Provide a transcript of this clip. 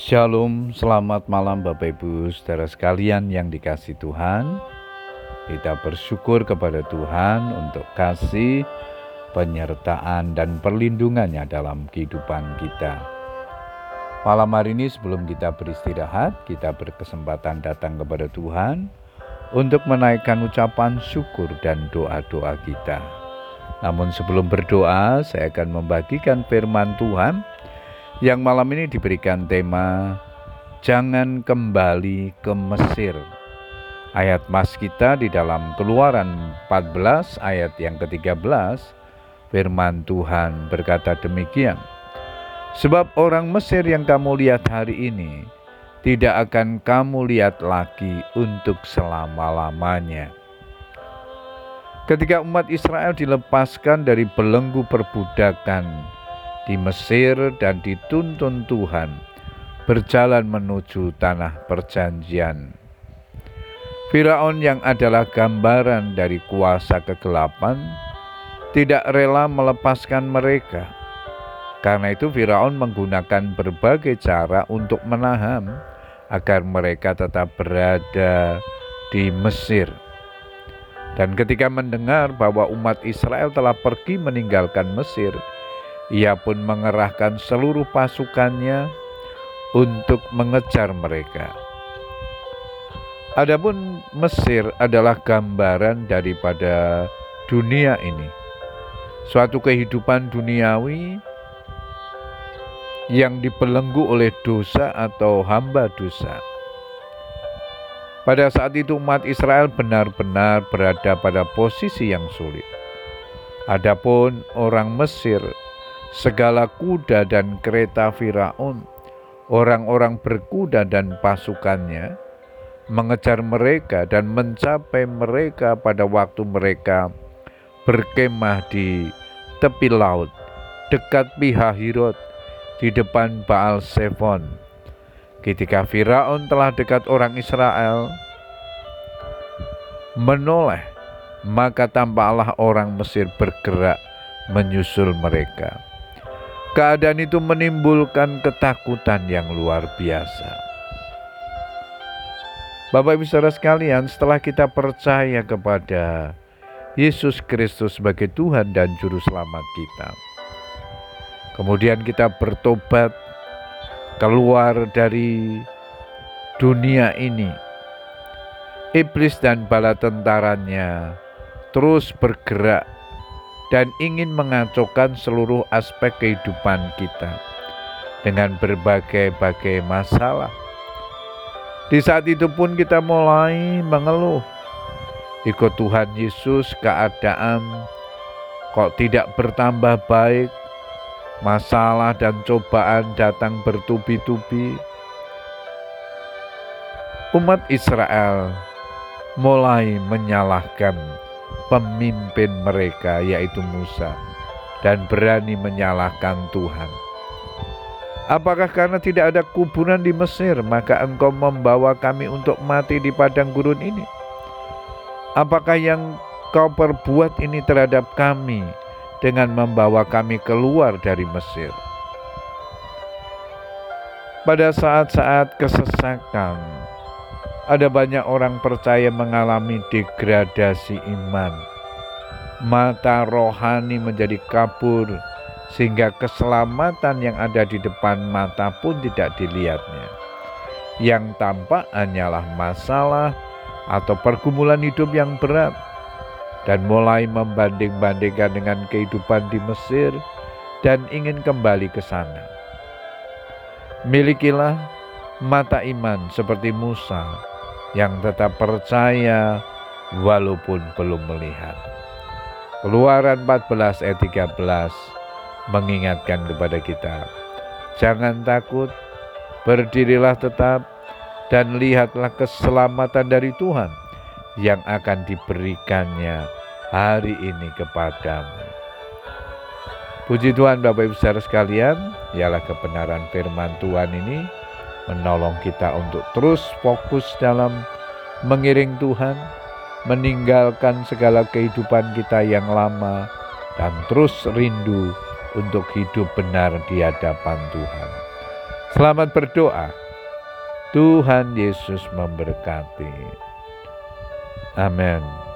Shalom, selamat malam Bapak Ibu saudara sekalian yang dikasih Tuhan. Kita bersyukur kepada Tuhan untuk kasih, penyertaan, dan perlindungannya dalam kehidupan kita. Malam hari ini sebelum kita beristirahat, kita berkesempatan datang kepada Tuhan untuk menaikkan ucapan syukur dan doa-doa kita. Namun sebelum berdoa, saya akan membagikan firman Tuhan yang malam ini diberikan tema Jangan kembali ke Mesir. Ayat mas kita di dalam Keluaran 14 ayat yang ke-13 firman Tuhan berkata demikian. Sebab orang Mesir yang kamu lihat hari ini tidak akan kamu lihat lagi untuk selama-lamanya. Ketika umat Israel dilepaskan dari belenggu perbudakan di Mesir dan dituntun Tuhan berjalan menuju tanah perjanjian. Firaun yang adalah gambaran dari kuasa kegelapan tidak rela melepaskan mereka. Karena itu Firaun menggunakan berbagai cara untuk menahan agar mereka tetap berada di Mesir. Dan ketika mendengar bahwa umat Israel telah pergi meninggalkan Mesir, ia pun mengerahkan seluruh pasukannya untuk mengejar mereka. Adapun Mesir adalah gambaran daripada dunia ini. Suatu kehidupan duniawi yang dibelenggu oleh dosa atau hamba dosa. Pada saat itu umat Israel benar-benar berada pada posisi yang sulit. Adapun orang Mesir segala kuda dan kereta Firaun, orang-orang berkuda dan pasukannya, mengejar mereka dan mencapai mereka pada waktu mereka berkemah di tepi laut, dekat Pihahirot, di depan Baal Sefon. Ketika Firaun telah dekat orang Israel, menoleh, maka tampaklah orang Mesir bergerak menyusul mereka. Keadaan itu menimbulkan ketakutan yang luar biasa. Bapak Ibu Saudara sekalian, setelah kita percaya kepada Yesus Kristus sebagai Tuhan dan Juru Selamat kita, kemudian kita bertobat keluar dari dunia ini, iblis dan bala tentaranya terus bergerak dan ingin mengacaukan seluruh aspek kehidupan kita dengan berbagai-bagai masalah. Di saat itu pun kita mulai mengeluh. Ikut Tuhan Yesus keadaan kok tidak bertambah baik, masalah dan cobaan datang bertubi-tubi. Umat Israel mulai menyalahkan pemimpin mereka yaitu Musa dan berani menyalahkan Tuhan. Apakah karena tidak ada kuburan di Mesir maka engkau membawa kami untuk mati di padang gurun ini? Apakah yang kau perbuat ini terhadap kami dengan membawa kami keluar dari Mesir? Pada saat-saat kesesakan, ada banyak orang percaya mengalami degradasi iman. Mata rohani menjadi kabur, sehingga keselamatan yang ada di depan mata pun tidak dilihatnya. Yang tampak hanyalah masalah atau pergumulan hidup yang berat, dan mulai membanding-bandingkan dengan kehidupan di Mesir dan ingin kembali ke sana. Milikilah mata iman seperti Musa yang tetap percaya walaupun belum melihat. Keluaran 14 ayat 13 mengingatkan kepada kita, jangan takut, berdirilah tetap, dan lihatlah keselamatan dari Tuhan yang akan diberikannya hari ini kepadamu. Puji Tuhan Bapak Ibu saudara sekalian, ialah kebenaran firman Tuhan ini menolong kita untuk terus fokus dalam mengiring Tuhan, meninggalkan segala kehidupan kita yang lama, dan terus rindu untuk hidup benar di hadapan Tuhan. Selamat berdoa. Tuhan Yesus memberkati. Amin.